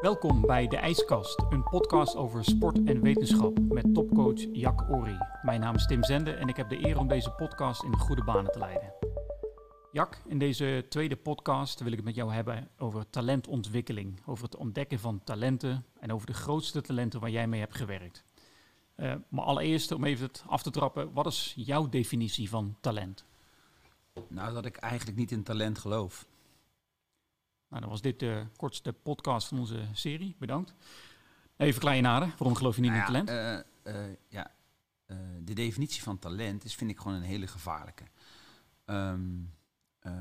Welkom bij De IJskast, een podcast over sport en wetenschap met topcoach Jack Ori. Mijn naam is Tim Zende en ik heb de eer om deze podcast in goede banen te leiden. Jack, in deze tweede podcast wil ik het met jou hebben over talentontwikkeling, over het ontdekken van talenten en over de grootste talenten waar jij mee hebt gewerkt. Uh, maar allereerst, om even het af te trappen, wat is jouw definitie van talent? Nou, dat ik eigenlijk niet in talent geloof. Nou, dan was dit de kortste podcast van onze serie. Bedankt. Even klein naden. Waarom geloof je niet Nou in ja, talent? eh, eh, ja, eh, de definitie van talent is, vind ik gewoon een hele gevaarlijke. Ehm, eh,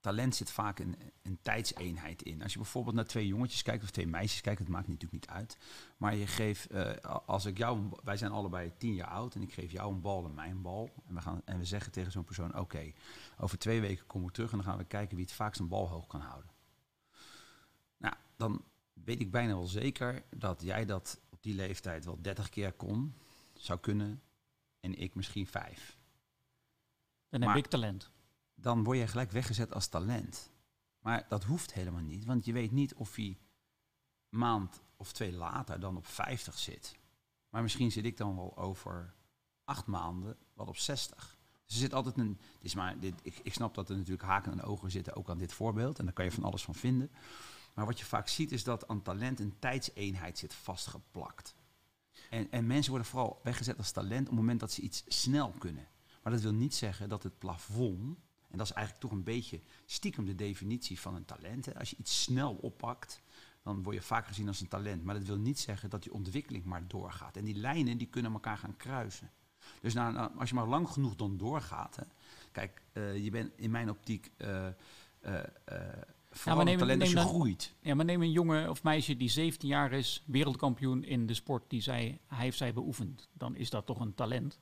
talent zit vaak een, een tijdseenheid in. Als je bijvoorbeeld naar twee jongetjes kijkt of twee meisjes kijkt, het maakt natuurlijk niet uit. Maar je geeft, eh, als ik jou, wij zijn allebei tien jaar oud en ik geef jou een bal en mijn bal. En we, gaan, en we zeggen tegen zo'n persoon, oké, over twee weken kom ik terug en dan gaan we kijken wie het vaakst een bal hoog kan houden. Dan weet ik bijna wel zeker dat jij dat op die leeftijd wel 30 keer kon, zou kunnen en ik misschien vijf. Dan heb maar- ik talent. Dan word je gelijk weggezet als talent. Maar dat hoeft helemaal niet, want je weet niet of hij maand of twee later dan op 50 zit. Maar misschien zit ik dan wel over acht maanden wel op 60. Dus er zit altijd een. Dit is maar, dit, ik, ik snap dat er natuurlijk haken en ogen zitten, ook aan dit voorbeeld. En daar kan je van alles van vinden. Maar wat je vaak ziet is dat aan talent een tijdseenheid zit vastgeplakt. En, en mensen worden vooral weggezet als talent op het moment dat ze iets snel kunnen. Maar dat wil niet zeggen dat het plafond, en dat is eigenlijk toch een beetje stiekem de definitie van een talent. Hè. Als je iets snel oppakt, dan word je vaak gezien als een talent. Maar dat wil niet zeggen dat die ontwikkeling maar doorgaat. En die lijnen die kunnen elkaar gaan kruisen. Dus nou, nou, als je maar lang genoeg dan doorgaat. Hè. Kijk, eh, je bent in mijn optiek eh eh vooral neem- een talent als je neem dan- groeit. Ja, maar neem een jongen of meisje die 17 jaar is, wereldkampioen in de sport die zij, hij of zij beoefent. Dan is dat toch een talent?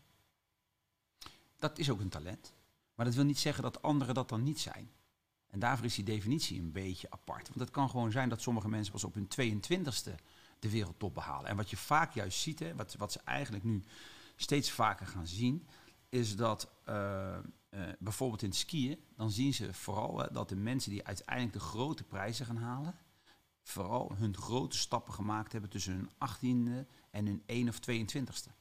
Dat is ook een talent. Maar dat wil niet zeggen dat anderen dat dan niet zijn. En daarvoor is die definitie een beetje apart. Want het kan gewoon zijn dat sommige mensen pas op hun 22e de wereldtop behalen. En wat je vaak juist ziet, hè, wat, wat ze eigenlijk nu steeds vaker gaan zien, is dat eh, bijvoorbeeld in het skiën, dan zien ze vooral dat de mensen die uiteindelijk de grote prijzen gaan halen, vooral hun grote stappen gemaakt hebben tussen hun 18e en hun 1 of 22e.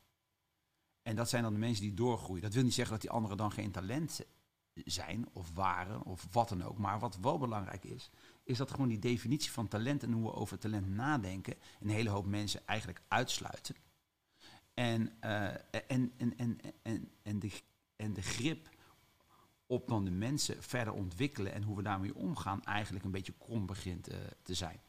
En dat zijn dan de mensen die doorgroeien. Dat wil niet zeggen dat die anderen dan geen talent zijn of waren of wat dan ook. Maar wat wel belangrijk is, is dat gewoon die definitie van talent en hoe we over talent nadenken, een hele hoop mensen eigenlijk uitsluiten. En, eh, en, en, en, en, en, de, en de grip op dan de mensen verder ontwikkelen en hoe we daarmee omgaan, eigenlijk een beetje krom begint eh, te zijn.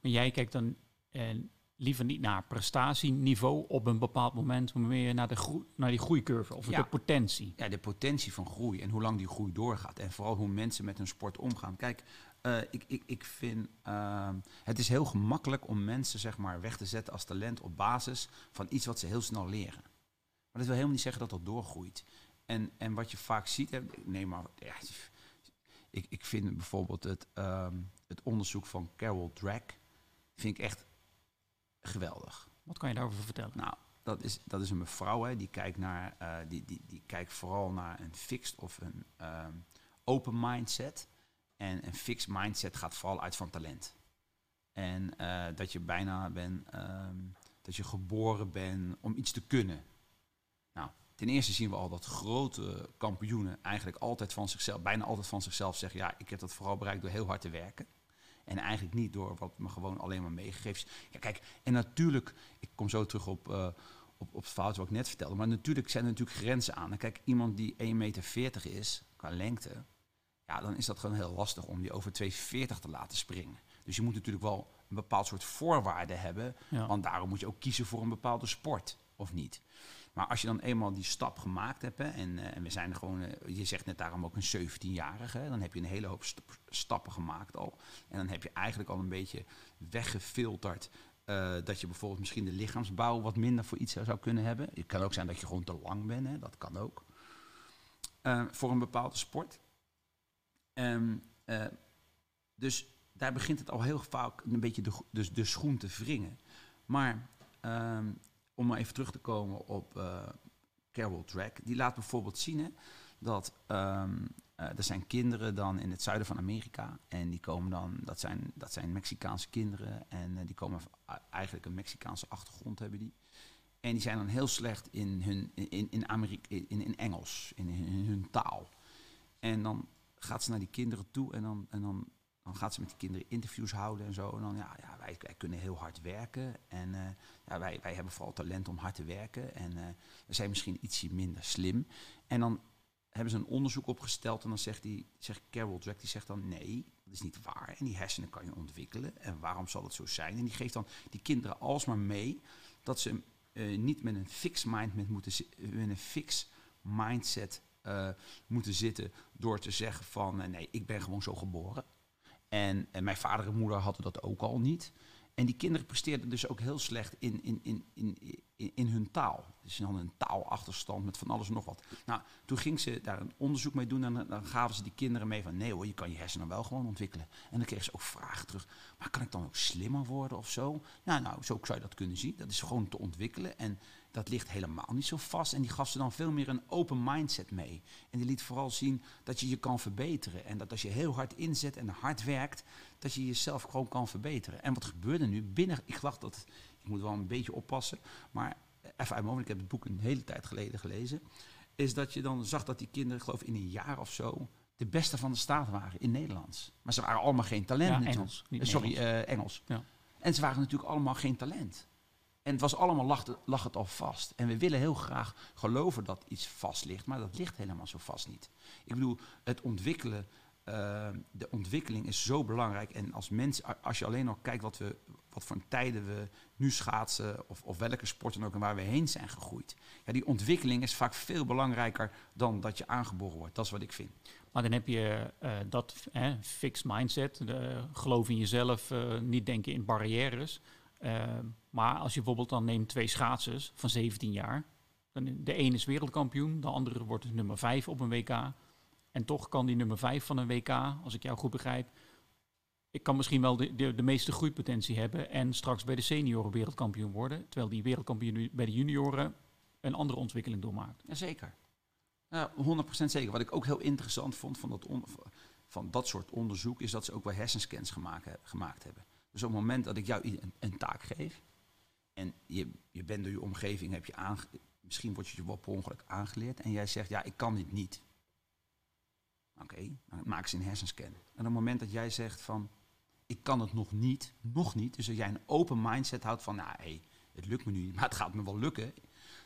Maar jij kijkt dan eh, liever niet naar prestatieniveau op een bepaald moment, maar meer naar, de groe- naar die groeicurve of Ja. de potentie. ja, de potentie van groei en hoe lang die groei doorgaat. En vooral hoe mensen met hun sport omgaan. Kijk, eh, ik, ik, ik vind ehm, het is heel gemakkelijk om mensen zeg maar, weg te zetten als talent op basis van iets wat ze heel snel leren. Maar dat wil helemaal niet zeggen dat dat doorgroeit. En, en wat je vaak ziet, hè, nee, maar ja, ik, ik vind bijvoorbeeld het, ehm, het onderzoek van Carol Drake vind ik echt geweldig. Wat kan je daarover vertellen? Nou, dat is, dat is een mevrouw, hè, die, kijkt naar, eh, die, die, die kijkt vooral naar een fixed of een ehm, open mindset. En een fixed mindset gaat vooral uit van talent. En eh, dat je bijna bent, ehm, dat je geboren bent om iets te kunnen. Ten eerste zien we al dat grote kampioenen eigenlijk altijd van zichzelf, bijna altijd van zichzelf zeggen, ja, ik heb dat vooral bereikt door heel hard te werken. En eigenlijk niet door wat me gewoon alleen maar meegegeven is. Ja, kijk, en natuurlijk, ik kom zo terug op, eh, op, op het fout wat ik net vertelde. Maar natuurlijk zijn er natuurlijk grenzen aan. En kijk, iemand die 1,40 meter is, qua lengte, ja, dan is dat gewoon heel lastig om die over 2,40 te laten springen. Dus je moet natuurlijk wel een bepaald soort voorwaarde hebben. Ja. Want daarom moet je ook kiezen voor een bepaalde sport, of niet. Maar als je dan eenmaal die stap gemaakt hebt, en, eh, en we zijn gewoon, eh, je zegt net daarom ook een 17-jarige, hè, dan heb je een hele hoop st- stappen gemaakt al. En dan heb je eigenlijk al een beetje weggefilterd eh, dat je bijvoorbeeld misschien de lichaamsbouw wat minder voor iets zou kunnen hebben. Het kan ook zijn dat je gewoon te lang bent, hè, dat kan ook. Voor een bepaalde sport. Ehm, eh, dus daar begint het al heel vaak een beetje de, dus de schoen te wringen. Maar ehm, om maar even terug te komen op eh, Carol Drake, die laat bijvoorbeeld zien dat ehm, Uh, er zijn kinderen dan in het zuiden van Amerika. En die komen dan, dat zijn, dat zijn Mexicaanse kinderen. En uh, die komen eigenlijk een Mexicaanse achtergrond hebben die. En die zijn dan heel slecht in, hun, in, in, Amerika, in, in Engels, in, in, hun taal. En dan gaat ze naar die kinderen toe en dan, en dan, dan gaat ze met die kinderen interviews houden en zo. En dan, ja, ja wij, wij kunnen heel hard werken. En uh, ja, wij, wij hebben vooral talent om hard te werken. En uh, we zijn misschien ietsje minder slim. En dan hebben ze een onderzoek opgesteld en dan zegt, die, zegt Carol Dweck, die zegt dan nee, dat is niet waar. En die hersenen kan je ontwikkelen. En waarom zal het zo zijn? En die geeft dan die kinderen alsmaar mee dat ze uh, niet met een fix mind moeten met een fix mindset moeten zitten door te zeggen van nee, ik ben gewoon zo geboren. En, en, mijn vader en moeder hadden dat ook al niet. En die kinderen presteerden dus ook heel slecht in, in, in, in, in, hun taal. Dus ze hadden een taalachterstand met van alles en nog wat. Nou, toen ging ze daar een onderzoek mee doen en dan gaven ze die kinderen mee van nee hoor, je kan je hersenen wel gewoon ontwikkelen. En dan kregen ze ook vragen terug. Maar kan ik dan ook slimmer worden of zo? Nou, nou, zo zou je dat kunnen zien. Dat is gewoon te ontwikkelen. En dat ligt helemaal niet zo vast. En die gaf ze dan veel meer een open mindset mee. En die liet vooral zien dat je je kan verbeteren. En dat als je heel hard inzet en hard werkt, dat je jezelf gewoon kan verbeteren. En wat gebeurde nu binnen, ik dacht dat, ik moet wel een beetje oppassen, maar even uit ik heb het boek een hele tijd geleden gelezen, is dat je dan zag dat die kinderen, geloof ik in een jaar of zo, de beste van de staat waren in Nederlands. Maar ze waren allemaal geen talent. Ja, Engels. Niet Sorry, Engels. Uh, Engels. Ja. En ze waren natuurlijk allemaal geen talent. En het was allemaal lag, lag het al vast. En we willen heel graag geloven dat iets vast ligt, maar dat ligt helemaal zo vast niet. Ik bedoel, het ontwikkelen, uh, de ontwikkeling is zo belangrijk. En als mens, als je alleen nog kijkt wat, we, wat voor tijden we nu schaatsen, of, of welke sporten ook en waar we heen zijn gegroeid. Ja, die ontwikkeling is vaak veel belangrijker dan dat je aangeboren wordt. Dat is wat ik vind. Maar dan heb je uh, dat eh, fixed mindset, de, geloof in jezelf, uh, niet denken in barrières. Uh, maar als je bijvoorbeeld dan neemt twee schaatsers van 17 jaar. Dan de een is wereldkampioen, de andere wordt nummer 5 op een WK. En toch kan die nummer 5 van een WK, als ik jou goed begrijp, ik kan misschien wel de, de, de, meeste groeipotentie hebben en straks bij de senioren wereldkampioen worden. Terwijl die wereldkampioen bij de junioren een andere ontwikkeling doormaakt. Jazeker. Ja, 100% zeker. Wat ik ook heel interessant vond van dat, van dat soort onderzoek, is dat ze ook wel hersenscans gemaakt, gemaakt hebben. Dus op het moment dat ik jou een, een taak geef, en je, je bent door je omgeving, heb je aange, misschien word je je wel per ongeluk aangeleerd, en jij zegt, ja, ik kan dit niet. Oké, dan maak ze een hersenscan. En op het moment dat jij zegt van, ik kan het nog niet, nog niet, dus dat jij een open mindset houdt van, nou, hey, het lukt me nu niet, maar het gaat me wel lukken,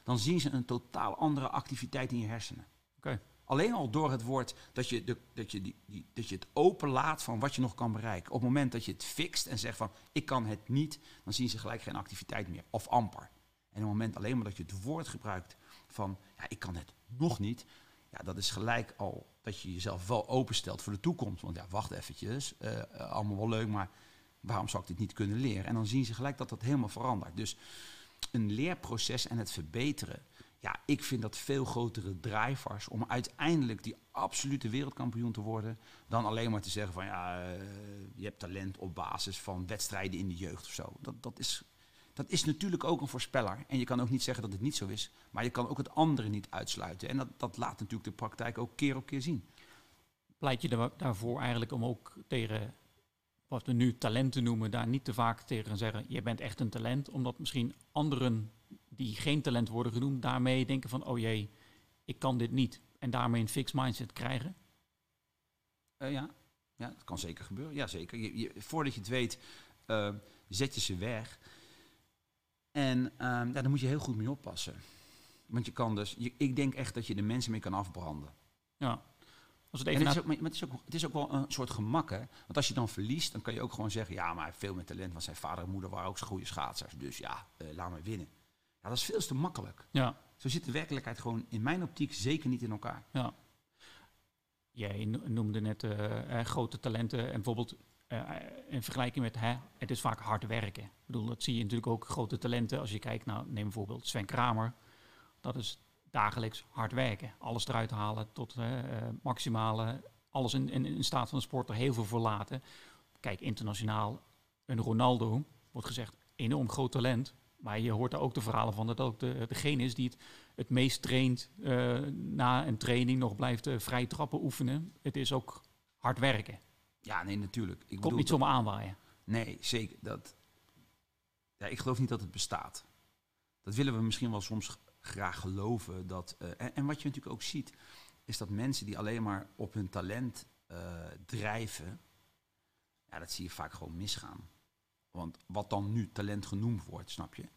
dan zien ze een totaal andere activiteit in je hersenen. Oké. Alleen al door het woord dat je, de, dat, je die, die, dat je het openlaat van wat je nog kan bereiken. Op het moment dat je het fixt en zegt van ik kan het niet, dan zien ze gelijk geen activiteit meer. Of amper. En op het moment alleen maar dat je het woord gebruikt van ja, ik kan het nog niet. Ja, dat is gelijk al dat je jezelf wel openstelt voor de toekomst. Want ja, wacht eventjes, uh, allemaal wel leuk, maar waarom zou ik dit niet kunnen leren? En dan zien ze gelijk dat dat helemaal verandert. Dus een leerproces en het verbeteren ja, ik vind dat veel grotere drivers om uiteindelijk die absolute wereldkampioen te worden. Dan alleen maar te zeggen van ja, uh, je hebt talent op basis van wedstrijden in de jeugd of zo. Dat, dat, is, dat is natuurlijk ook een voorspeller. En je kan ook niet zeggen dat het niet zo is. Maar je kan ook het andere niet uitsluiten. En dat, dat laat natuurlijk de praktijk ook keer op keer zien. Pleit je daarvoor eigenlijk om ook tegen wat we nu talenten noemen, daar niet te vaak tegen zeggen: je bent echt een talent, omdat misschien anderen die geen talent worden genoemd, daarmee denken van, oh jee, ik kan dit niet. En daarmee een fixed mindset krijgen? Uh, ja. ja, dat kan zeker gebeuren. Ja, zeker. Je, je, voordat je het weet, uh, zet je ze weg. En uh, ja, daar moet je heel goed mee oppassen. Want je kan dus, je, ik denk echt dat je de mensen mee kan afbranden. Ja. Als het, even het, is ook, maar het, is ook, het is ook wel een soort gemak, hè? Want als je dan verliest, dan kan je ook gewoon zeggen... ja, maar hij heeft veel meer talent, want zijn vader en moeder waren ook goede schaatsers. Dus ja, uh, laat me winnen. Ja, dat is veel te makkelijk. Ja. Zo zit de werkelijkheid gewoon in mijn optiek zeker niet in elkaar. Ja. Jij noemde net uh, grote talenten en bijvoorbeeld uh, in vergelijking met hè, het is vaak hard werken. Ik bedoel, dat zie je natuurlijk ook grote talenten. Als je kijkt naar, neem bijvoorbeeld Sven Kramer. Dat is dagelijks hard werken. Alles eruit halen tot uh, maximale, alles in, in, in, staat van de sport er heel veel voor laten. Kijk, internationaal, een Ronaldo, wordt gezegd, enorm groot talent Maar je hoort er ook de verhalen van dat ook de, degene is die het het meest traint na een training, nog blijft vrij trappen oefenen. Het is ook hard werken. Ja, nee, natuurlijk. Ik Komt niet zomaar aanwaaien. Nee, zeker. Dat, ja, ik geloof niet dat het bestaat. Dat willen we misschien wel soms graag geloven. Dat, eh, en, en wat je natuurlijk ook ziet, is dat mensen die alleen maar op hun talent eh, drijven, ja, dat zie je vaak gewoon misgaan. Want wat dan nu talent genoemd wordt, snap je?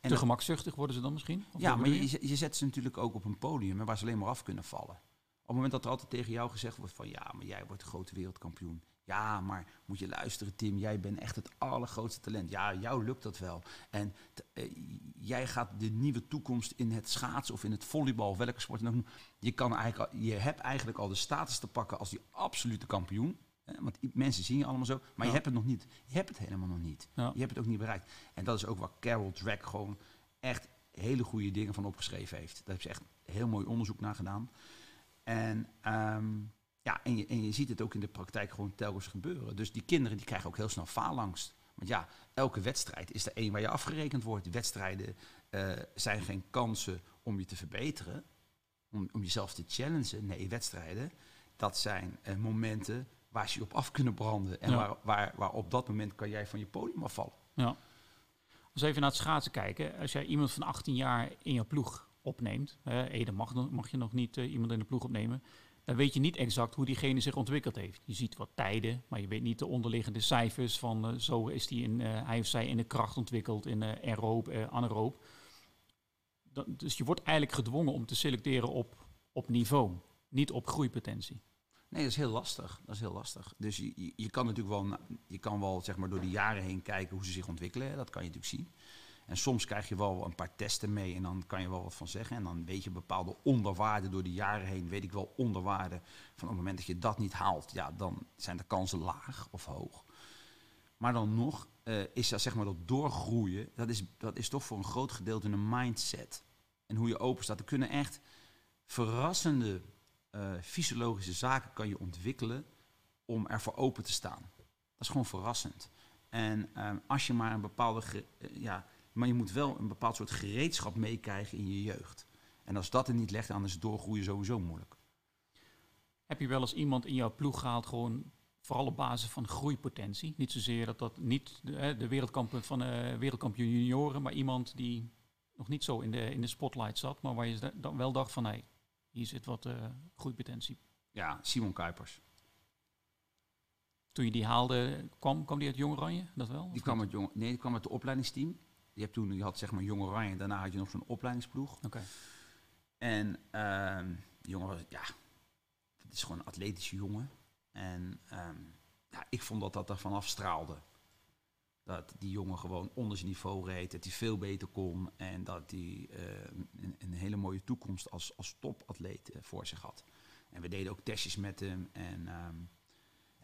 En Te gemakzuchtig worden ze dan misschien? Of ja, maar je, je- zet ze natuurlijk ook op een podium waar ze alleen maar af kunnen vallen. Op het moment dat er altijd tegen jou gezegd wordt van ja, maar jij wordt de grote wereldkampioen. Ja, maar moet je luisteren Tim, jij bent echt het allergrootste talent. Ja, jou lukt dat wel. En eh, jij gaat de nieuwe toekomst in het schaatsen of in het volleybal, of welke sport dan ook. Je, kan eigenlijk al, je hebt eigenlijk al de status te pakken als die absolute kampioen. hè, Want mensen zien je allemaal zo, maar Ja. je hebt het nog niet. Je hebt het helemaal nog niet. Ja. Je hebt het ook niet bereikt. En dat is ook waar Carol Drake gewoon echt hele goede dingen van opgeschreven heeft. Daar heeft ze echt heel mooi onderzoek naar gedaan. En, ehm, ja, en, je, en je ziet het ook in de praktijk gewoon telkens gebeuren. Dus die kinderen die krijgen ook heel snel faalangst. Want ja, elke wedstrijd is er één waar je afgerekend wordt. Wedstrijden eh, zijn geen kansen om je te verbeteren, om, om jezelf te challengen. Nee, wedstrijden, dat zijn eh, momenten waar ze je op af kunnen branden. En Ja. waar, waar, waar op dat moment kan jij van je podium afvallen. Ja. Als we even naar het schaatsen kijken. Als jij iemand van 18 jaar in je ploeg opneemt. Hè, Ede mag, mag je nog niet eh, iemand in de ploeg opnemen. Dan weet je niet exact hoe diegene zich ontwikkeld heeft. Je ziet wat tijden, maar je weet niet de onderliggende cijfers van eh, zo is die in, eh, hij of zij in de kracht ontwikkeld, in uh, aeroop, eh, anaeroop. Dan, dus je wordt eigenlijk gedwongen om te selecteren op, op niveau, niet op groeipotentie. Nee, dat is heel lastig. Dat is heel lastig. Dus je, je, je kan natuurlijk wel, je kan wel zeg maar, door de jaren heen kijken hoe ze zich ontwikkelen. Dat kan je natuurlijk zien. En soms krijg je wel een paar testen mee en dan kan je wel wat van zeggen. En dan weet je bepaalde onderwaarden door de jaren heen. Weet ik wel onderwaarden. Van op het moment dat je dat niet haalt, ja, dan zijn de kansen laag of hoog. Maar dan nog eh, is dat, zeg maar, dat doorgroeien, dat is, dat is toch voor een groot gedeelte een mindset. En hoe je open staat. Er kunnen echt verrassende eh, fysiologische zaken kan je ontwikkelen om ervoor open te staan. Dat is gewoon verrassend. En ehm, als je maar een bepaalde, eh, ja, maar je moet wel een bepaald soort gereedschap meekrijgen in je jeugd. En als dat er niet legt, dan is doorgroeien sowieso moeilijk. Heb je wel eens iemand in jouw ploeg gehaald, gewoon vooral op basis van groeipotentie? Niet zozeer dat dat niet de, de wereldkampioen van eh wereldkampioen junioren, maar iemand die nog niet zo in de, in de spotlight zat, maar waar je da- dan wel dacht van, hé, hier zit wat eh groeipotentie. Ja, Simon Kuipers. Toen je die haalde, kwam, kwam die uit Jong Oranje? Dat wel? Die kwam uit, jong, nee, die kwam uit de opleidingsteam. Je, hebt toen, je had zeg maar Jong Oranje, daarna had je nog zo'n opleidingsploeg. En ehm die jongen was, ja, dat is gewoon een atletische jongen. En ehm, ja, ik vond dat dat ervan afstraalde. Dat die jongen gewoon onder zijn niveau reed, dat hij veel beter kon en dat hij eh, een, een hele mooie toekomst als, als topatleet eh, voor zich had. En we deden ook testjes met hem en, ehm,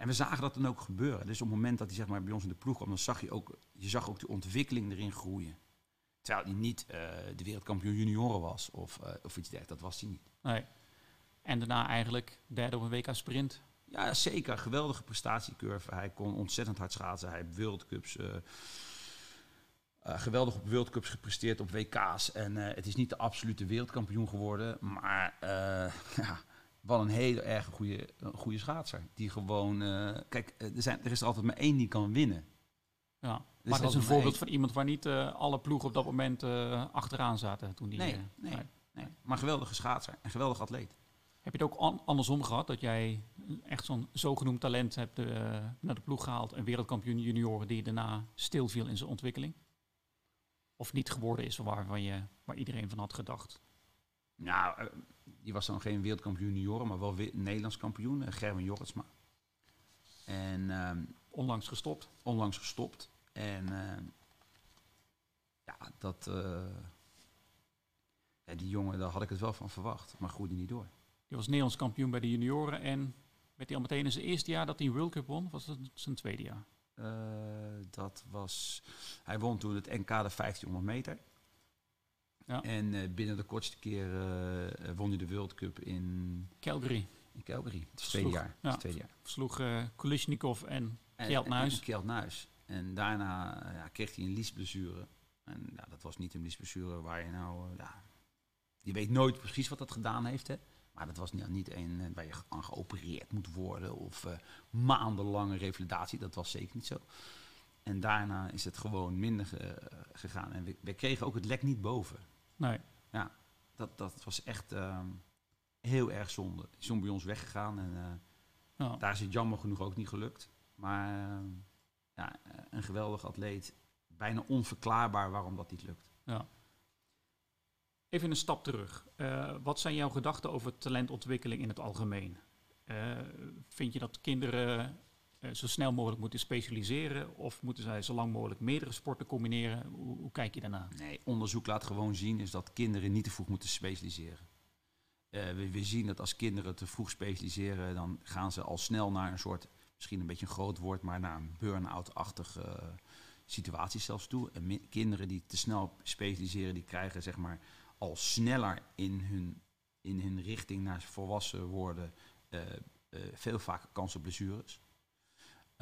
en we zagen dat dan ook gebeuren. Dus op het moment dat hij zeg maar, bij ons in de ploeg kwam, dan zag je ook, je zag ook die ontwikkeling erin groeien. Terwijl hij niet eh, de wereldkampioen junioren was of, eh, of iets dergelijks, dat was hij niet. Nee. En daarna eigenlijk derde op een WK sprint. Ja, zeker. Geweldige prestatiecurve. Hij kon ontzettend hard schaatsen. Hij heeft World Cups, eh, geweldig op World Cups gepresteerd op WK's. En het is niet de absolute wereldkampioen geworden. Maar ja, wel een hele erg goede, goede schaatser. Die gewoon... eh, kijk, eh, er, zijn, er is er altijd maar één die kan winnen. Ja. maar dat is een voorbeeld één. van iemand waar niet eh, alle ploegen op dat moment achteraan zaten. Toen die, Nee, nee. Nee, maar geweldige schaatser en geweldig atleet. Heb je het ook an- andersom gehad? Dat jij echt zo'n zogenoemd talent hebt naar de ploeg gehaald. Een wereldkampioen junioren die daarna stilviel in zijn ontwikkeling? Of niet geworden is waarvan je, waar iedereen van had gedacht? Nou, die was dan geen wereldkampioen junioren, maar wel we- Nederlands kampioen. eh, Gerwin Jorritsma. En ehm, Onlangs gestopt. onlangs gestopt. En ehm, ja, dat... eh, ja, die jongen, daar had ik het wel van verwacht. Maar groeide niet door. Die was Nederlands kampioen bij de junioren. En werd hij al meteen in zijn eerste jaar dat hij een World Cup won? Was dat zijn tweede jaar? Eh, dat was... Hij won toen het NK de 1500 meter. Ja. En eh, binnen de kortste keer eh, eh, won hij de World Cup in, Calgary. in Calgary. Het is tweede jaar. Ja. tweede jaar. Versloeg eh Kulishnikov en En- Kjeld en- Nuis. en Kjeld Nuis. En daarna ja, kreeg hij een liesblessure. En ja, dat was niet een blessure waar je nou... ja, je weet nooit precies wat dat gedaan heeft, hè. Maar dat was niet, niet een waar je aan geopereerd moet worden of maandenlange revalidatie. Dat was zeker niet zo. En daarna is het gewoon minder ge- gegaan. En we, we kregen ook het lek niet boven. Nee. Dat, dat was echt ehm, heel erg zonde. Die is toen bij ons weggegaan en eh, Ja. daar is het jammer genoeg ook niet gelukt. Maar ehm, ja, eh, een geweldig atleet. Bijna onverklaarbaar waarom dat niet lukt. Ja. Even een stap terug. Eh, wat zijn jouw gedachten over talentontwikkeling in het algemeen? Vind je dat kinderen zo snel mogelijk moeten specialiseren of moeten zij zo lang mogelijk meerdere sporten combineren? Hoe, kijk je daarna? Nee, onderzoek laat gewoon zien is dat kinderen niet te vroeg moeten specialiseren. Eh, we, we zien dat als kinderen te vroeg specialiseren, dan gaan ze al snel naar een soort, misschien een beetje een groot woord, maar naar een burn-out-achtige eh, situatie zelfs toe. En kinderen die te snel specialiseren, die krijgen zeg maar al sneller in hun, in hun richting naar volwassen worden eh, eh, veel vaker kans op blessures.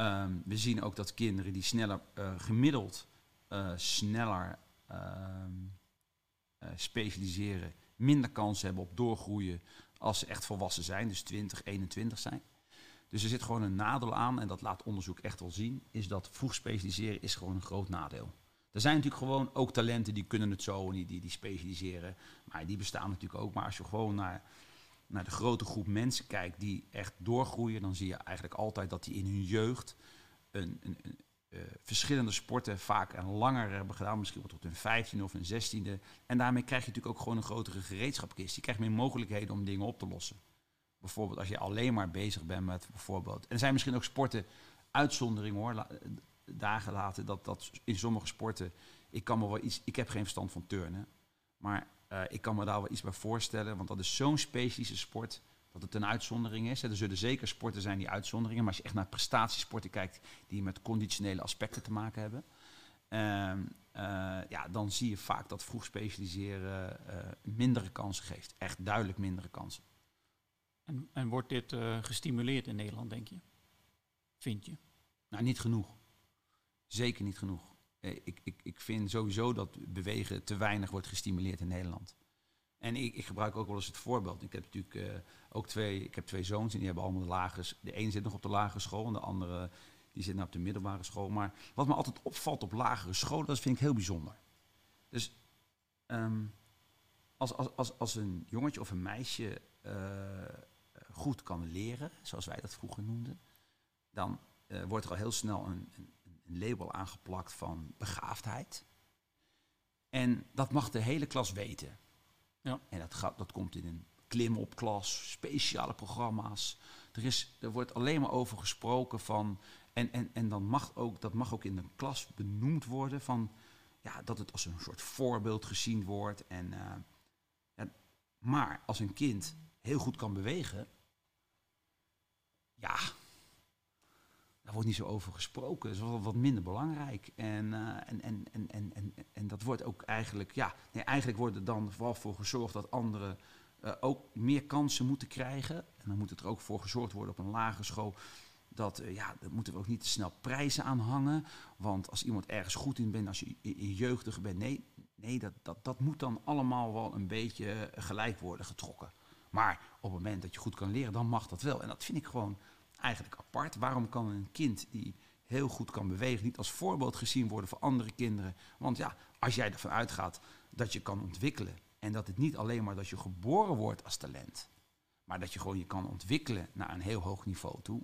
Ehm, we zien ook dat kinderen die sneller eh, gemiddeld eh, sneller ehm, eh, specialiseren, minder kans hebben op doorgroeien als ze echt volwassen zijn, dus 20, 21 zijn. Dus er zit gewoon een nadeel aan, en dat laat onderzoek echt wel zien, is dat vroeg specialiseren is gewoon een groot nadeel. Er zijn natuurlijk gewoon ook talenten die kunnen het zo en die, die, die specialiseren, maar die bestaan natuurlijk ook. Maar als je gewoon naar, naar de grote groep mensen kijkt die echt doorgroeien, dan zie je eigenlijk altijd dat die in hun jeugd een, een, een, eh, verschillende sporten vaak en langer hebben gedaan, misschien wel tot hun 15 of hun 16e. En daarmee krijg je natuurlijk ook gewoon een grotere gereedschapkist. Je krijgt meer mogelijkheden om dingen op te lossen. Bijvoorbeeld als je alleen maar bezig bent met bijvoorbeeld. En er zijn misschien ook sporten, uitzonderingen hoor, la- daar gelaten, dat, dat in sommige sporten. Ik kan me wel iets. Ik heb geen verstand van turnen. Maar eh, ik kan me daar wel iets bij voorstellen. Want dat is zo'n specialische sport. Dat het een uitzondering is. Er zullen zeker sporten zijn die uitzonderingen. Maar als je echt naar prestatiesporten kijkt. die met conditionele aspecten te maken hebben. ehm, eh, ja, dan zie je vaak dat vroeg specialiseren eh, mindere kansen geeft. Echt duidelijk mindere kansen. En, en wordt dit gestimuleerd in Nederland, denk je? Vind je? Nou, niet genoeg. Zeker niet genoeg. Eh, Ik, ik, ik vind sowieso dat bewegen te weinig wordt gestimuleerd in Nederland. En ik, ik gebruik ook wel eens het voorbeeld. Ik heb natuurlijk eh, ook twee, ik heb twee zoons en die hebben allemaal de lagere... De een zit nog op de lagere school en de andere die zit nou op de middelbare school. Maar wat me altijd opvalt op lagere scholen, dat vind ik heel bijzonder. Dus ehm, als, als, als, als een jongetje of een meisje eh, goed kan leren, zoals wij dat vroeger noemden, dan wordt er al heel snel een, een label aangeplakt van begaafdheid. En dat mag de hele klas weten. Ja. En dat, gaat, dat komt in een klimopklas, speciale programma's. Er, is, er wordt alleen maar over gesproken van. En, en, en dan mag ook, dat mag ook in de klas benoemd worden van. Ja, dat het als een soort voorbeeld gezien wordt. En, eh, ja, maar als een kind heel goed kan bewegen. Ja, daar wordt niet zo over gesproken. Dat is wel wat minder belangrijk. En, eh, en, en, en, en, en, en dat wordt ook eigenlijk, ja, nee, eigenlijk wordt er dan vooral voor gezorgd dat anderen eh, ook meer kansen moeten krijgen. En dan moet het er ook voor gezorgd worden op een lagere school. Dat, eh, ja, daar moeten we ook niet te snel prijzen aan hangen. Want als iemand ergens goed in bent, als je in, jeugdig bent, nee, nee dat, dat, dat moet dan allemaal wel een beetje gelijk worden getrokken. Maar op het moment dat je goed kan leren, dan mag dat wel. En dat vind ik gewoon eigenlijk apart. Waarom kan een kind die heel goed kan bewegen niet als voorbeeld gezien worden voor andere kinderen? Want ja, als jij ervan uitgaat dat je kan ontwikkelen en dat het niet alleen maar dat je geboren wordt als talent, maar dat je gewoon je kan ontwikkelen naar een heel hoog niveau toe.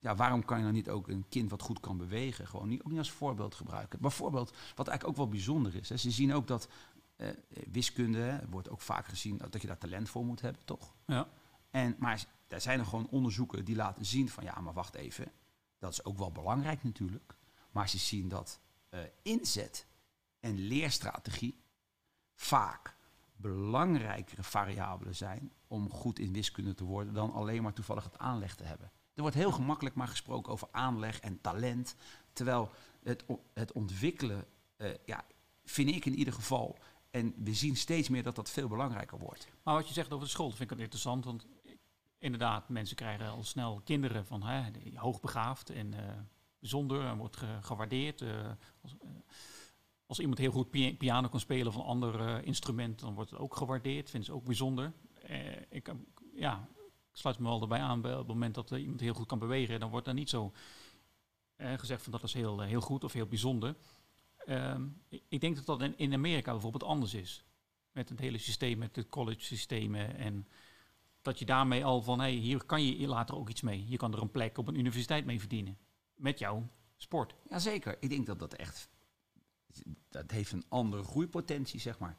Ja, waarom kan je dan niet ook een kind wat goed kan bewegen, gewoon niet, ook niet als voorbeeld gebruiken? Bijvoorbeeld, wat eigenlijk ook wel bijzonder is, hè, ze zien ook dat eh, wiskunde hè, wordt ook vaak gezien dat je daar talent voor moet hebben, toch? Ja. En, maar er zijn er gewoon onderzoeken die laten zien van ja, maar wacht even. Dat is ook wel belangrijk natuurlijk. Maar ze zien dat eh, inzet en leerstrategie vaak belangrijkere variabelen zijn om goed in wiskunde te worden dan alleen maar toevallig het aanleg te hebben. Er wordt heel gemakkelijk maar gesproken over aanleg en talent. Terwijl het, het ontwikkelen, eh, ja, vind ik in ieder geval. En we zien steeds meer dat dat veel belangrijker wordt. Maar wat je zegt over de school, dat vind ik interessant. Want inderdaad, mensen krijgen al snel kinderen van hè, hoogbegaafd en eh, bijzonder en wordt ge- gewaardeerd. eh, als, eh. als iemand heel goed piano kan spelen of een ander instrument, dan wordt het ook gewaardeerd. Vinden ze ook bijzonder. Ik, ja, ik sluit me wel erbij aan. Bij op het moment dat iemand heel goed kan bewegen, dan wordt er niet zo gezegd van dat is heel, heel goed of heel bijzonder. Ehm, ik denk dat dat in, in Amerika bijvoorbeeld anders is. Met het hele systeem, met de college systemen. En dat je daarmee al van, hey, hier kan je later ook iets mee. Je kan er een plek op een universiteit mee verdienen. Met jouw sport. Jazeker. Ik denk dat dat echt, dat heeft een andere groeipotentie, zeg maar.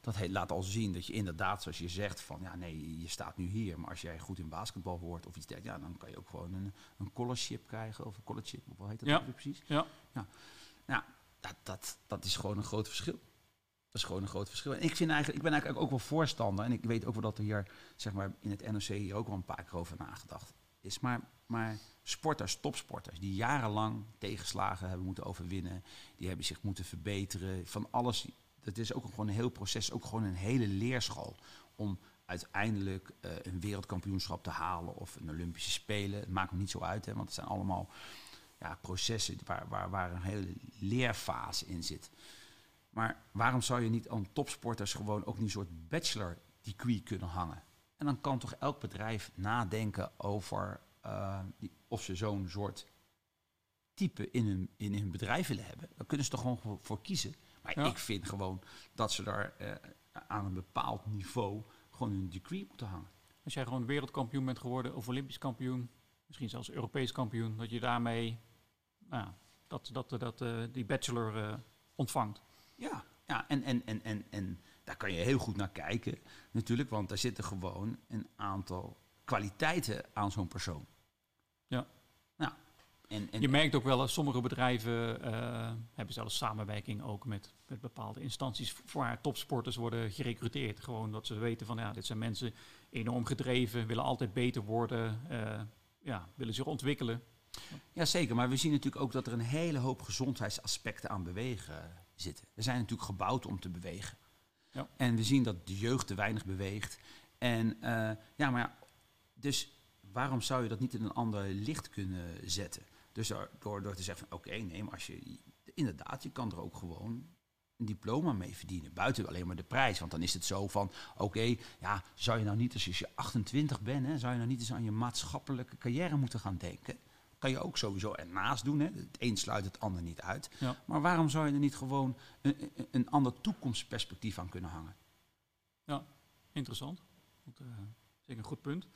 Dat laat al zien dat je inderdaad, zoals je zegt, van ja, nee, je staat nu hier. Maar als jij goed in basketbal wordt of iets dergelijks, ja, dan kan je ook gewoon een, een scholarship krijgen. Of een college, wat heet dat ja. precies? Ja. ja. Nou, dat, dat, dat is gewoon een groot verschil. Is gewoon een groot verschil. En ik, vind eigenlijk, ik ben eigenlijk ook wel voorstander. En ik weet ook wel dat er hier zeg maar, in het NOC hier ook wel een paar keer over nagedacht is. Maar, maar sporters, topsporters, die jarenlang tegenslagen hebben moeten overwinnen. Die hebben zich moeten verbeteren. Van alles. Dat is ook gewoon een heel proces. Ook gewoon een hele leerschool. Om uiteindelijk uh, een wereldkampioenschap te halen. Of een Olympische Spelen. Het maakt me niet zo uit. Hè, want het zijn allemaal ja, processen waar, waar, waar een hele leerfase in zit. Maar waarom zou je niet aan topsporters gewoon ook een soort bachelor degree kunnen hangen? En dan kan toch elk bedrijf nadenken over uh, die, of ze zo'n soort type in hun, in hun bedrijf willen hebben. Daar kunnen ze toch gewoon voor, kiezen. Maar ik vind gewoon dat ze daar uh, aan een bepaald niveau gewoon een degree moeten hangen. Als jij gewoon wereldkampioen bent geworden of olympisch kampioen, misschien zelfs Europees kampioen, dat je daarmee nou, dat, dat, dat, uh, die bachelor uh, ontvangt. Ja, ja en, en, en, en, en daar kan je heel goed naar kijken natuurlijk, want daar zitten gewoon een aantal kwaliteiten aan zo'n persoon. Ja. Nou, en, en, je merkt ook wel dat sommige bedrijven uh, hebben zelfs samenwerking ook met, met bepaalde instanties voor haar topsporters worden gerecruiteerd. Gewoon dat ze weten van ja, dit zijn mensen enorm gedreven, willen altijd beter worden, uh, ja, willen zich ontwikkelen. Jazeker, maar we zien natuurlijk ook dat er een hele hoop gezondheidsaspecten aan bewegen zitten. We zijn natuurlijk gebouwd om te bewegen. Ja. En we zien dat de jeugd te weinig beweegt. En uh, ja, maar ja, dus waarom zou je dat niet in een ander licht kunnen zetten? Dus door, door te zeggen van oké, okay, nee, maar als je inderdaad, je kan er ook gewoon een diploma mee verdienen. Buiten alleen maar de prijs. Want dan is het zo van, oké, ja, zou je nou niet, als je 28 bent, hè, zou je nou niet eens aan je maatschappelijke carrière moeten gaan denken? Kan je ook sowieso ernaast doen. Hè. Het een sluit het ander niet uit. Ja. Maar waarom zou je er niet gewoon een, een ander toekomstperspectief aan kunnen hangen? Ja, interessant. Uh, zeker een goed punt.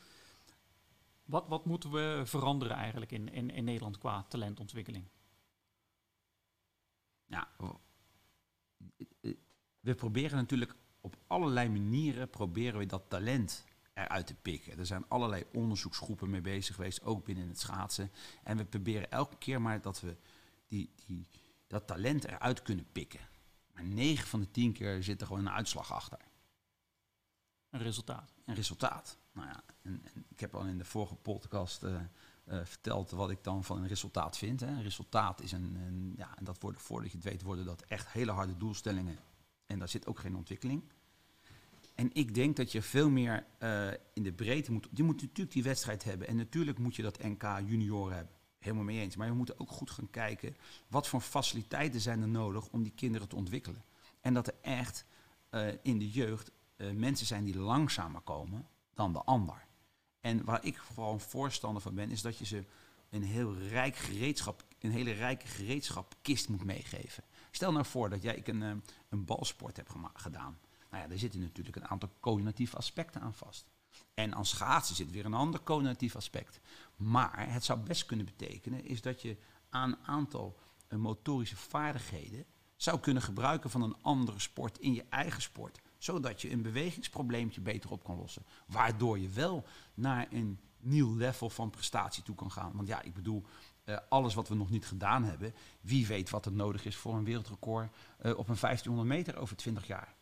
Wat, wat moeten we veranderen eigenlijk in, in, in Nederland qua talentontwikkeling? Ja, we proberen natuurlijk op allerlei manieren proberen we dat talent eruit te pikken. Er zijn allerlei onderzoeksgroepen mee bezig geweest, ook binnen het schaatsen. En we proberen elke keer maar dat we die, die, dat talent eruit kunnen pikken. Maar 9 van de 10 keer zit er gewoon een uitslag achter. Een resultaat. Een resultaat. Nou ja, en, en ik heb al in de vorige podcast uh, uh, verteld wat ik dan van een resultaat vind. Hè. Een resultaat is een, een, ja, en dat worden, voordat je het weet, worden dat echt hele harde doelstellingen. En daar zit ook geen ontwikkeling. En ik denk dat je veel meer uh, in de breedte moet. Je moet natuurlijk die wedstrijd hebben. En natuurlijk moet je dat NK junioren hebben. Helemaal mee eens. Maar we moeten ook goed gaan kijken. Wat voor faciliteiten zijn er nodig om die kinderen te ontwikkelen. En dat er echt uh, in de jeugd uh, mensen zijn die langzamer komen dan de ander. En waar ik een voorstander van ben, is dat je ze een heel rijk gereedschap, een hele rijke gereedschapkist moet meegeven. Stel nou voor dat jij een, een balsport heb gedaan. Nou ja, daar zitten natuurlijk een aantal cognitieve aspecten aan vast. En aan schaatsen zit weer een ander cognitief aspect. Maar het zou best kunnen betekenen is dat je aan een aantal uh, motorische vaardigheden zou kunnen gebruiken van een andere sport in je eigen sport. Zodat je een bewegingsprobleempje beter op kan lossen. Waardoor je wel naar een nieuw level van prestatie toe kan gaan. Want ja, ik bedoel, uh, alles wat we nog niet gedaan hebben, wie weet wat er nodig is voor een wereldrecord uh, op een 1500 meter over 20 jaar.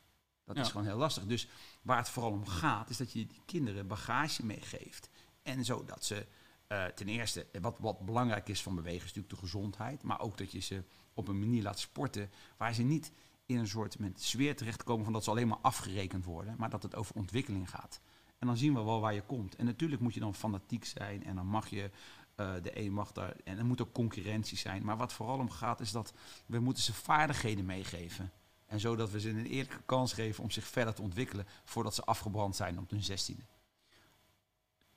Dat ja. is gewoon heel lastig. Dus waar het vooral om gaat, is dat je die kinderen bagage meegeeft. En zodat ze uh, ten eerste, wat, wat belangrijk is van bewegen, is natuurlijk de gezondheid. Maar ook dat je ze op een manier laat sporten waar ze niet in een soort met sfeer terechtkomen van dat ze alleen maar afgerekend worden. Maar dat het over ontwikkeling gaat. En dan zien we wel waar je komt. En natuurlijk moet je dan fanatiek zijn en dan mag je Uh, de een mag daar, en er moet ook concurrentie zijn. Maar wat vooral om gaat, is dat we moeten ze vaardigheden meegeven. En zodat we ze een eerlijke kans geven om zich verder te ontwikkelen voordat ze afgebrand zijn op hun zestiende.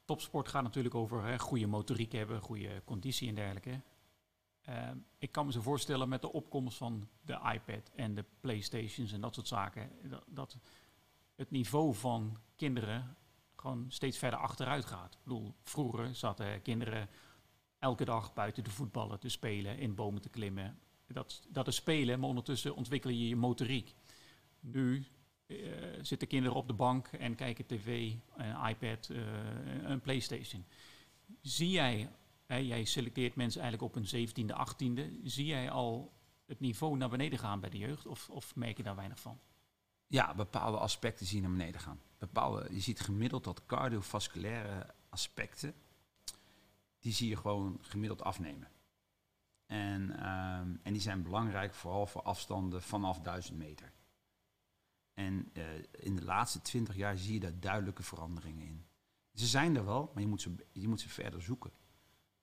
Topsport gaat natuurlijk over hè, goede motoriek hebben, goede conditie en dergelijke. Uh, ik kan me zo voorstellen met de opkomst van de iPad en de Playstations en dat soort zaken, dat, dat het niveau van kinderen gewoon steeds verder achteruit gaat. Ik bedoel, vroeger zaten kinderen elke dag buiten de voetballen te spelen, in bomen te klimmen. Dat, dat is spelen, maar ondertussen ontwikkel je je motoriek. Nu uh, zitten kinderen op de bank en kijken tv, een iPad, uh, een PlayStation. Zie jij, hè, jij selecteert mensen eigenlijk op een 17e, 18e, zie jij al het niveau naar beneden gaan bij de jeugd of, of merk je daar weinig van? Ja, bepaalde aspecten zien naar beneden gaan. Bepaalde, je ziet gemiddeld dat cardiovasculaire aspecten, die zie je gewoon gemiddeld afnemen. En, um, en die zijn belangrijk vooral voor afstanden vanaf 1000 meter. En uh, in de laatste 20 jaar zie je daar duidelijke veranderingen in. Ze zijn er wel, maar je moet ze, je moet ze verder zoeken.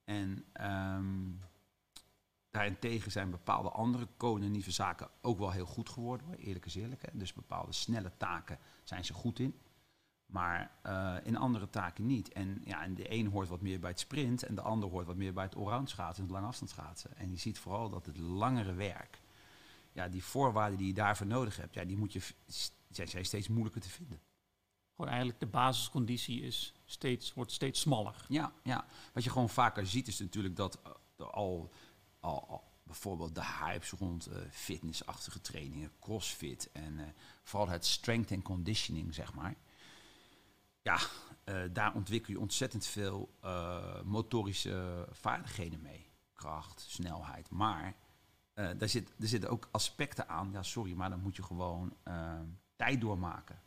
En um, Daarentegen zijn bepaalde andere cognitieve zaken ook wel heel goed geworden, eerlijk is eerlijk. Hè. Dus bepaalde snelle taken zijn ze goed in. Maar uh, in andere taken niet. En, ja, en de een hoort wat meer bij het sprint en de ander hoort wat meer bij het allround schaatsen en het langafstandsschaatsen. En je ziet vooral dat het langere werk, ja, die voorwaarden die je daarvoor nodig hebt, ja, die moet je, zijn steeds moeilijker te vinden. Gewoon eigenlijk de basisconditie is steeds, wordt steeds smaller. Ja, ja, wat je gewoon vaker ziet is natuurlijk dat uh, al al, bijvoorbeeld de hypes rond uh, fitnessachtige trainingen, crossfit en uh, vooral het strength and conditioning, zeg maar. Ja, uh, daar ontwikkel je ontzettend veel motorische vaardigheden mee. Kracht, snelheid. Maar daar, zit, er zitten ook aspecten aan. Ja, sorry, maar dan moet je gewoon tijd doormaken.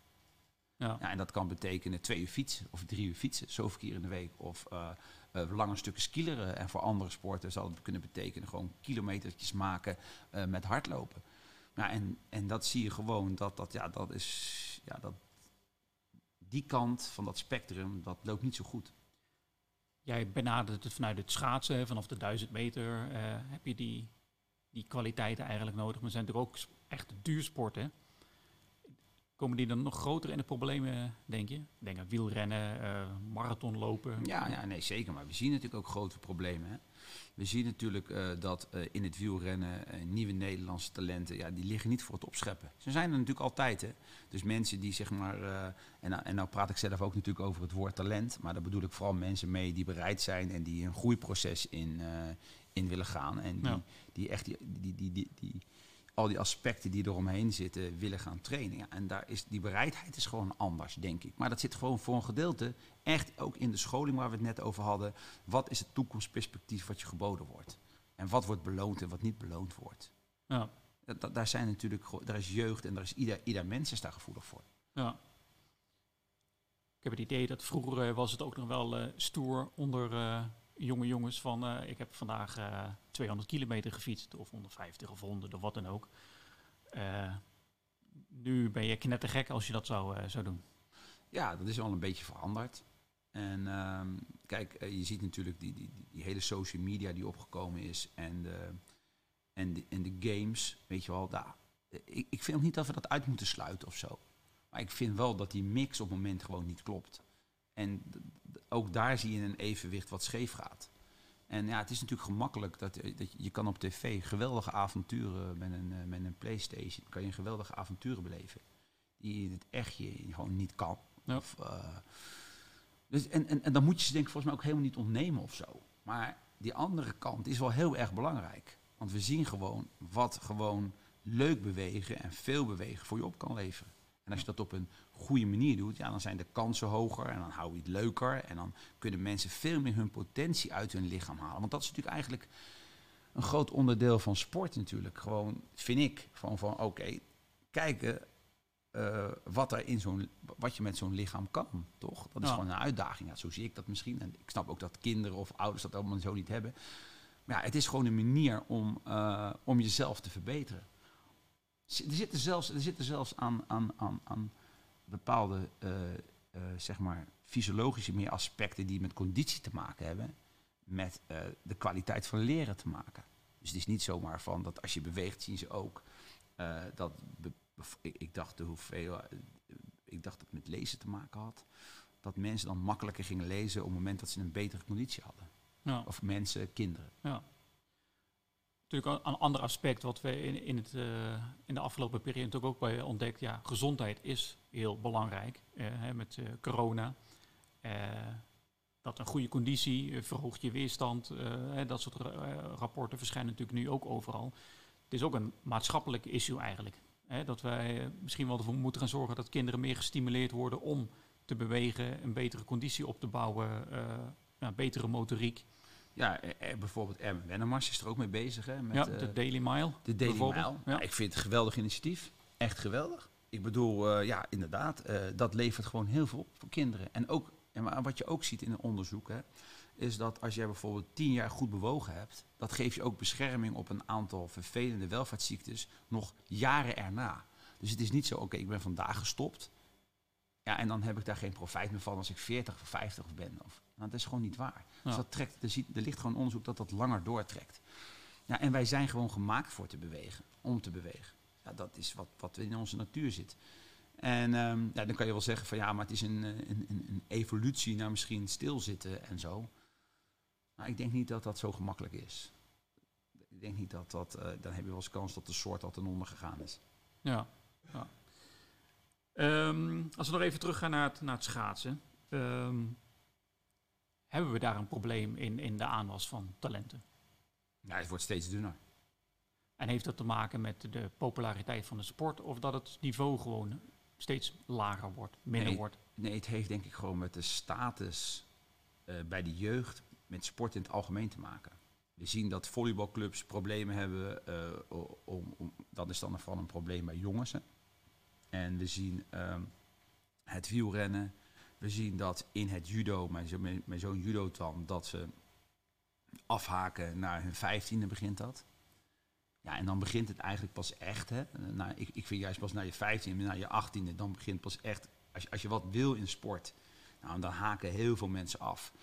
Ja. ja. en dat kan betekenen twee uur fietsen of drie uur fietsen, zoveel keer in de week. Of lange stukken skileren. En voor andere sporten zal het kunnen betekenen gewoon kilometertjes maken met hardlopen. Nou, en, en dat zie je gewoon, dat, dat, ja, dat is, ja, dat, die kant van dat spectrum, dat loopt niet zo goed. Jij benadert het vanuit het schaatsen, vanaf de duizend meter uh, heb je die, die kwaliteiten eigenlijk nodig. Maar zijn er ook echt duursporten Komen die dan nog groter in de problemen, denk je? Denk aan wielrennen, uh, marathonlopen. Ja, ja, nee, zeker. Maar we zien natuurlijk ook grote problemen. Hè? We zien natuurlijk uh, dat uh, in het wielrennen nieuwe Nederlandse talenten, ja, die liggen niet voor het opscheppen. Ze zijn er natuurlijk altijd. Hè? Dus mensen die zeg maar, en, en nou praat ik zelf ook natuurlijk over het woord talent, maar daar bedoel ik vooral mensen mee die bereid zijn en die een groeiproces in, in willen gaan. En die, ja. die echt die, die, die, die, die al die aspecten die eromheen zitten willen gaan trainen. Ja, en daar is die bereidheid is gewoon anders, denk ik. Maar dat zit gewoon voor een gedeelte echt ook in de scholing waar we het net over hadden. Wat is het toekomstperspectief wat je geboden wordt? En wat wordt beloond en wat niet beloond wordt? Ja. Dat, daar zijn natuurlijk, daar is jeugd en daar is ieder, ieder mens is daar gevoelig voor. Ja. Ik heb het idee dat vroeger uh, was het ook nog wel uh, stoer onder uh, jonge jongens van uh, ik heb vandaag uh, 200 kilometer gefietst of 150 of 100 of wat dan ook. Uh, nu ben je knettergek als je dat zou, zou doen. Ja, dat is wel een beetje veranderd. En um, kijk, je ziet natuurlijk die, die, die, hele social media die opgekomen is en de, en de, en de games, weet je wel, daar. Ik, ik vind ook niet dat we dat uit moeten sluiten of zo. Maar ik vind wel dat die mix op het moment gewoon niet klopt. En ook daar zie je een evenwicht wat scheef gaat. En ja, het is natuurlijk gemakkelijk dat, dat je, je kan op tv geweldige avonturen met een, uh, met een Playstation, kan je geweldige avonturen beleven. Die in het echt je gewoon niet kan. Ja. Of, uh, dus, en, en, en dan moet je ze denk ik volgens mij ook helemaal niet ontnemen of zo. Maar die andere kant is wel heel erg belangrijk. Want we zien gewoon wat gewoon leuk bewegen en veel bewegen voor je op kan leveren. En als je dat op een goede manier doet, ja, dan zijn de kansen hoger en dan hou je het leuker. En dan kunnen mensen veel meer hun potentie uit hun lichaam halen. Want dat is natuurlijk eigenlijk een groot onderdeel van sport natuurlijk. Gewoon, vind ik, van, van oké, kijken uh, wat, er in zo'n, wat je met zo'n lichaam kan, toch? Dat is ja. gewoon een uitdaging. Ja, zo zie ik dat misschien. En ik snap ook dat kinderen of ouders dat allemaal zo niet hebben. Maar ja, het is gewoon een manier om, uh, om jezelf te verbeteren. Er zitten zelfs, er zitten zelfs aan, aan, aan, aan bepaalde uh, uh, zeg maar fysiologische meer aspecten die met conditie te maken hebben. met eh, de kwaliteit van leren te maken. Dus het is niet zomaar van dat als je beweegt, zien ze ook eh, dat. ik, ik dacht de hoeveel. eh, ik dacht dat het met lezen te maken had. Dat mensen dan makkelijker gingen lezen op het moment dat ze een betere conditie hadden. Ja. Of mensen, kinderen. Ja. Natuurlijk een, een ander aspect wat we in, in, het, eh, in de afgelopen periode ook bij ontdekt. Ja, gezondheid is heel belangrijk. eh, met eh, corona. Dat een goede conditie verhoogt je weerstand. dat soort ra- rapporten verschijnen natuurlijk nu ook overal. Het is ook een maatschappelijk issue eigenlijk. Hè, dat wij misschien wel ervoor moeten gaan zorgen dat kinderen meer gestimuleerd worden om te bewegen, een betere conditie op te bouwen, ja, betere motoriek. Ja, eh, eh, bijvoorbeeld Erwin Wennemars is er ook mee bezig. Hè, met, ja, eh, de Daily Mile. De Daily. Mile. Ja. Ja, ik vind het een geweldig initiatief. Echt geweldig. Ik bedoel, ja, inderdaad, dat levert gewoon heel veel op voor kinderen. En, ook, en wat je ook ziet in een onderzoek, hè, is dat als jij bijvoorbeeld tien jaar goed bewogen hebt, dat geeft je ook bescherming op een aantal vervelende welvaartsziektes nog jaren erna. Dus het is niet zo, oké, ik ben vandaag gestopt. Ja, en dan heb ik daar geen profijt meer van als ik 40 of 50 ben. Of, nou, dat is gewoon niet waar. Dus dat trekt, er, ziet, er ligt gewoon onderzoek dat dat langer doortrekt. Ja, en wij zijn gewoon gemaakt voor te bewegen, om te bewegen. Ja, dat is wat, wat in onze natuur zit. En ehm, ja, dan kan je wel zeggen van ja, maar het is een, eh, een, een, een evolutie naar misschien stilzitten en zo. Maar ik denk niet dat dat zo gemakkelijk is. Ik denk niet dat dat, eh, dan heb je wel eens kans dat de soort al ten onder gegaan is. Ja. ja. Ehm, als we nog even teruggaan naar het, naar het schaatsen. ehm, hebben we daar een probleem in, in de aanwas van talenten? Ja, het wordt steeds dunner. En heeft dat te maken met de populariteit van de sport of dat het niveau gewoon steeds lager wordt, minder Nee. wordt? Nee, het heeft denk ik gewoon met de status eh, bij de jeugd, met sport in het algemeen te maken. We zien dat volleybalclubs problemen hebben, eh, om, om, dat is dan van een probleem bij jongens. hè. En we zien ehm, het wielrennen, we zien dat in het judo, mijn, zo- mijn, mijn zoon judo dan, dat ze afhaken naar hun vijftiende begint dat. Ja, en dan begint het eigenlijk pas echt. Hè. Nou, ik, ik vind juist pas naar je vijftiende, naar je achttiende, dan begint pas echt als je, als je wat wil in sport, nou, dan haken heel veel mensen af.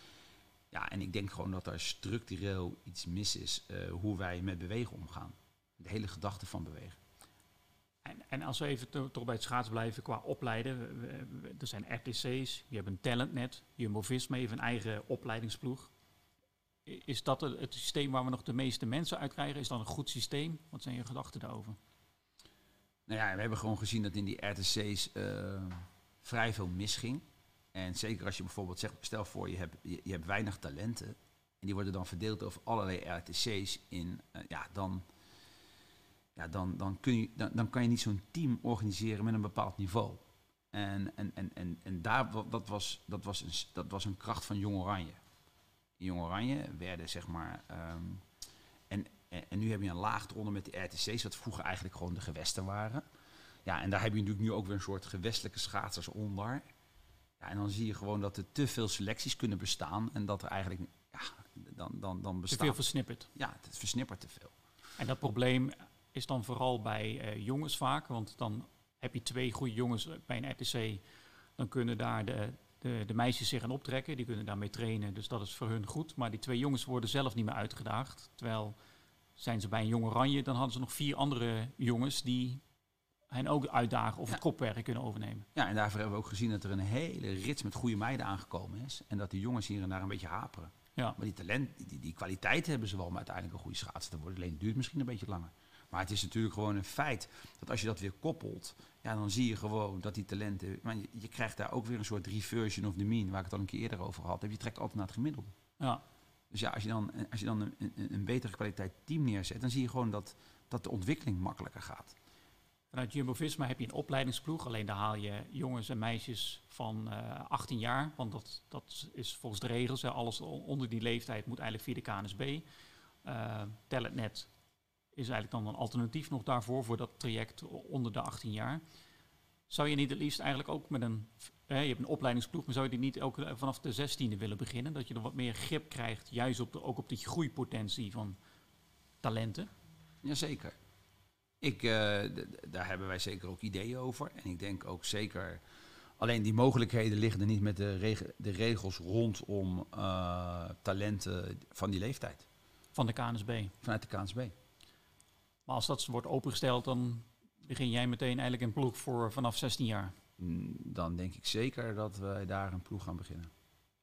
Ja, en ik denk gewoon dat er structureel iets mis is eh, hoe wij met bewegen omgaan. De hele gedachte van bewegen. En, als we even to- toch bij het schaatsen blijven qua opleiden. er zijn RTC's, je hebt een talentnet, Jumbo-Visma heeft een eigen opleidingsploeg. Is dat het systeem waar we nog de meeste mensen uit krijgen? Is dat een goed systeem? Wat zijn je gedachten daarover? Nou ja, we hebben gewoon gezien dat in die RTC's eh, vrij veel misging. En zeker als je bijvoorbeeld zegt, stel voor je hebt, je, je hebt weinig talenten. En die worden dan verdeeld over allerlei RTC's in, eh, ja, dan, ja, dan, dan, kun je, dan, dan kan je niet zo'n team organiseren met een bepaald niveau. En, en, en, en, en daar, dat, was, dat, was een, dat was een kracht van Jong Oranje. In Jong Oranje werden zeg maar... ehm, en, en, nu heb je een laag eronder met de RTC's, wat vroeger eigenlijk gewoon de gewesten waren. Ja, en daar heb je natuurlijk nu ook weer een soort gewestelijke schaatsers onder. Ja, en dan zie je gewoon dat er te veel selecties kunnen bestaan en dat er eigenlijk, ja, dan, dan, dan Te bestaat... veel versnipperd. Ja, het versnippert te veel. En dat probleem is dan vooral bij eh, jongens vaak. Want dan heb je twee goede jongens bij een RTC. Dan kunnen daar de, de, de meisjes zich aan optrekken. Die kunnen daarmee trainen. Dus dat is voor hun goed. Maar die twee jongens worden zelf niet meer uitgedaagd. Terwijl zijn ze bij een jong oranje, dan hadden ze nog vier andere jongens die hen ook uitdagen of Ja. het kopwerk kunnen overnemen. Ja, en daarvoor hebben we ook gezien dat er een hele rits met goede meiden aangekomen is. En dat die jongens hier en daar een beetje haperen. Ja. Maar die talent, die- die, die kwaliteit hebben ze wel om uiteindelijk een goede schaatser te worden. Alleen het duurt misschien een beetje langer. Maar het is natuurlijk gewoon een feit dat als je dat weer koppelt, ja, dan zie je gewoon dat die talenten. Maar je, je krijgt daar ook weer een soort reversion of the mean, waar ik het al een keer eerder over had heb. Je trekt altijd naar het gemiddelde. Ja. Dus ja, als je dan, als je dan een, een, een betere kwaliteit team neerzet, dan zie je gewoon dat, dat de ontwikkeling makkelijker gaat. Vanuit Jumbo-Visma heb je een opleidingsploeg. Alleen daar haal je jongens en meisjes van eh 18 jaar. Want dat, dat is volgens de regels. Hè, alles onder die leeftijd moet eigenlijk via de KNSB. Eh Talentnet is eigenlijk dan een alternatief nog daarvoor. Voor dat traject onder de 18 jaar. Zou je niet het liefst eigenlijk ook met een... eh, je hebt een opleidingsploeg, maar zou je die niet ook eh, vanaf de 16e willen beginnen? Dat je er wat meer grip krijgt, juist op de, ook op die groeipotentie van talenten. Jazeker. Ik, eh, daar hebben wij zeker ook ideeën over. En ik denk ook zeker Alleen die mogelijkheden liggen er niet met de, reg- de regels rondom eh, talenten van die leeftijd. Van de KNSB. Vanuit de KNSB. Maar als dat wordt opengesteld, dan begin jij meteen eigenlijk een ploeg voor vanaf 16 jaar. Mm, Dan denk ik zeker dat wij daar een ploeg gaan beginnen.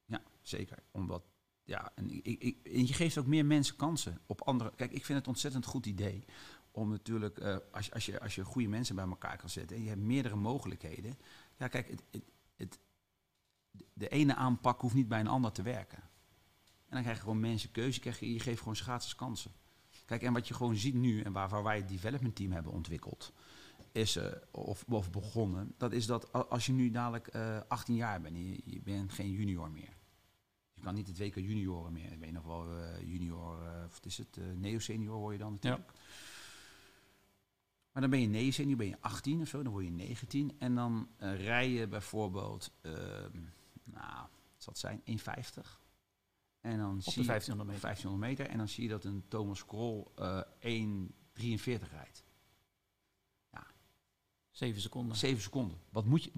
Ja, zeker. Omdat, ja, en, ik, ik, je geeft ook meer mensen kansen op andere. Kijk, ik vind het een ontzettend goed idee om natuurlijk, eh, als, je- als, je, als je goede mensen bij elkaar kan zetten en je hebt meerdere mogelijkheden. Ja, kijk, het, het, de ene aanpak hoeft niet bij een ander te werken. En dan krijg je gewoon mensen keuze, je, krijgt, je geeft gewoon schaatsers kansen. Kijk, en wat je gewoon ziet nu, en waar, wij het development team hebben ontwikkeld, is, eh, of, of begonnen, dat is dat als je nu dadelijk eh 18 jaar bent, en je, je bent geen junior meer. Je kan niet het WK junioren meer. Ik weet nog wel, eh, junior, eh, wat is het, eh neo-senior word je dan natuurlijk. Maar dan ben je neo-senior, ben je 18 of zo, dan word je 19. En dan eh, rij je bijvoorbeeld, ehm, nou, wat zal het zijn, 1,50. En dan Op zie de je- 1500 meter. 1500 meter. En dan zie je dat een Thomas Krol eh 1,43 rijdt. 7 seconden. 7 seconden. Wat moet je.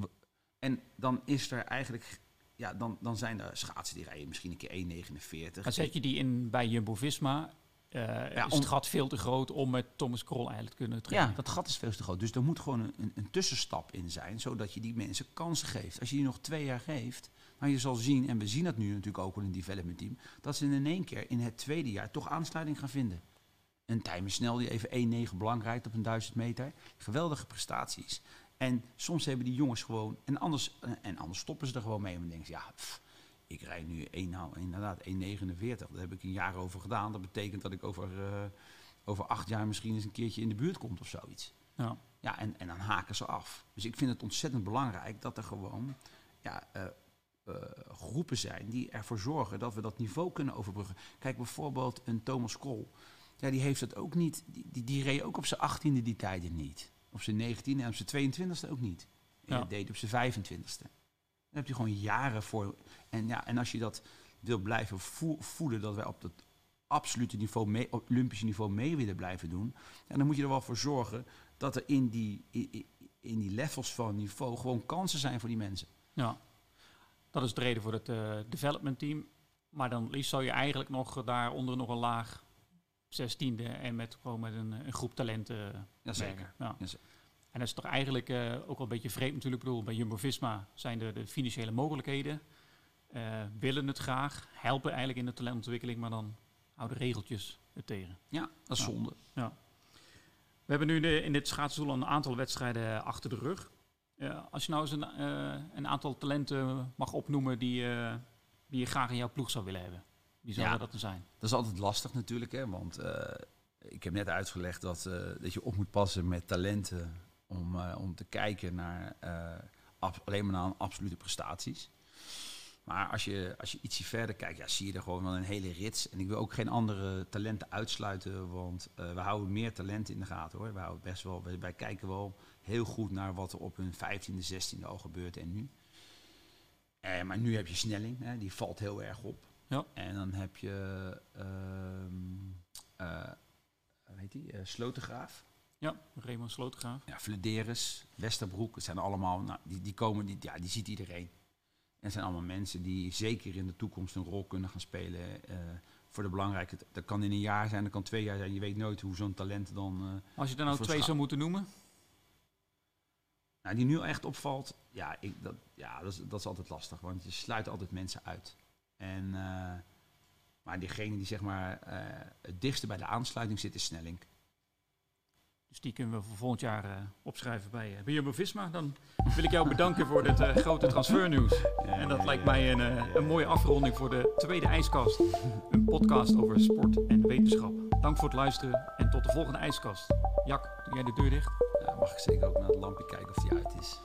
En dan is er eigenlijk. Ja, dan, dan zijn er schaatsen die rijden misschien een keer 1,49. Dan zet je die in bij Jumbo-Visma. eh is om- het gat veel te groot om met Thomas Krol eigenlijk te kunnen trainen. Ja, dat gat is veel te groot. Dus er moet gewoon een, een, een tussenstap in zijn, zodat je die mensen kansen geeft. Als je die nog twee jaar geeft, maar je zal zien, en we zien dat nu natuurlijk ook in het development team, dat ze in één keer in het tweede jaar toch aansluiting gaan vinden. Een Tijmen Snel die even 1,9 blank rijdt op een 1000 meter. Geweldige prestaties. En soms hebben die jongens gewoon, en anders, en anders stoppen ze er gewoon mee. En dan denken ze, ja, pff, ik rijd nu 1, nou, inderdaad 1,49. Daar heb ik een jaar over gedaan. Dat betekent dat ik over, eh, over acht jaar misschien eens een keertje in de buurt komt of zoiets. Ja. Ja, en, en dan haken ze af. Dus ik vind het ontzettend belangrijk dat er gewoon ja, eh, eh, groepen zijn die ervoor zorgen dat we dat niveau kunnen overbruggen. Kijk, bijvoorbeeld een Thomas Krol. Ja, die heeft het ook niet. Die, die, die reed ook op zijn achttiende die tijden niet. Op zijn negentiende en op zijn 22e ook niet. En Ja. dat deed op zijn 25e. Daar heb je gewoon jaren voor. En, ja, en als je dat wil blijven vo- voeden, dat wij op dat absolute niveau, mee, op Olympische niveau mee willen blijven doen, ja, dan moet je er wel voor zorgen dat er in die, in- in die levels van niveau gewoon kansen zijn voor die mensen. Ja, dat is de reden voor het eh, development team. Maar dan liefst zou je eigenlijk nog daaronder nog een laag zestiende en met gewoon met een, een groep talenten Jazeker. werken. Ja. Jazeker. En dat is toch eigenlijk eh, ook wel een beetje vreemd natuurlijk. Ik bedoel, bij Jumbo-Visma zijn er de financiële mogelijkheden. eh, willen het graag, helpen eigenlijk in de talentontwikkeling, maar dan houden regeltjes het tegen. Ja, dat is Ja. zonde. We hebben nu de, in dit schaatsdoel een aantal wedstrijden achter de rug. Eh, als je nou eens een, eh, een aantal talenten mag opnoemen die, eh, die je graag in jouw ploeg zou willen hebben. Wie zou Ja. dat dan zijn? Dat is altijd lastig natuurlijk, hè, want eh, ik heb net uitgelegd dat, dat je op moet passen met talenten om, om te kijken naar alleen maar naar absolute prestaties. Maar als je, als je ietsje verder kijkt, ja, zie je er gewoon wel een hele rits. En ik wil ook geen andere talenten uitsluiten, want we houden meer talenten in de gaten hoor. We houden best wel, wij kijken wel heel goed naar wat er op hun 15e, 16e al gebeurt en nu. Eh, maar nu heb je Snelling, hè, die valt heel erg op. Ja. En dan heb je, ehm eh, hoe heet die, Eh, Slotengraaf. Ja, Raymond Slotengraaf. Ja, Flederis, Westerbroek, het zijn allemaal, nou, die, die komen, die, ja, die ziet iedereen. En het zijn allemaal mensen die zeker in de toekomst een rol kunnen gaan spelen eh, voor de belangrijke. Dat kan in een jaar zijn, dat kan twee jaar zijn. Je weet nooit hoe zo'n talent dan. Als je er nou twee zou moeten noemen. Nou, die nu echt opvalt, ja, ik, dat, ja dat, is, dat is altijd lastig, want je sluit altijd mensen uit. En, eh, maar diegene die zeg maar eh, het dichtste bij de aansluiting zit, is Snelling. Dus die kunnen we voor volgend jaar eh, opschrijven bij, eh bij Jumbo-Visma. Dan wil ik jou bedanken voor dit grote transfernieuws. En dat lijkt mij een, een mooie afronding voor de tweede IJskast. Een podcast over sport en wetenschap. Dank voor het luisteren en tot de volgende IJskast. Jak, doe jij de deur dicht? Mag ik zeker ook naar het lampje kijken of die uit is.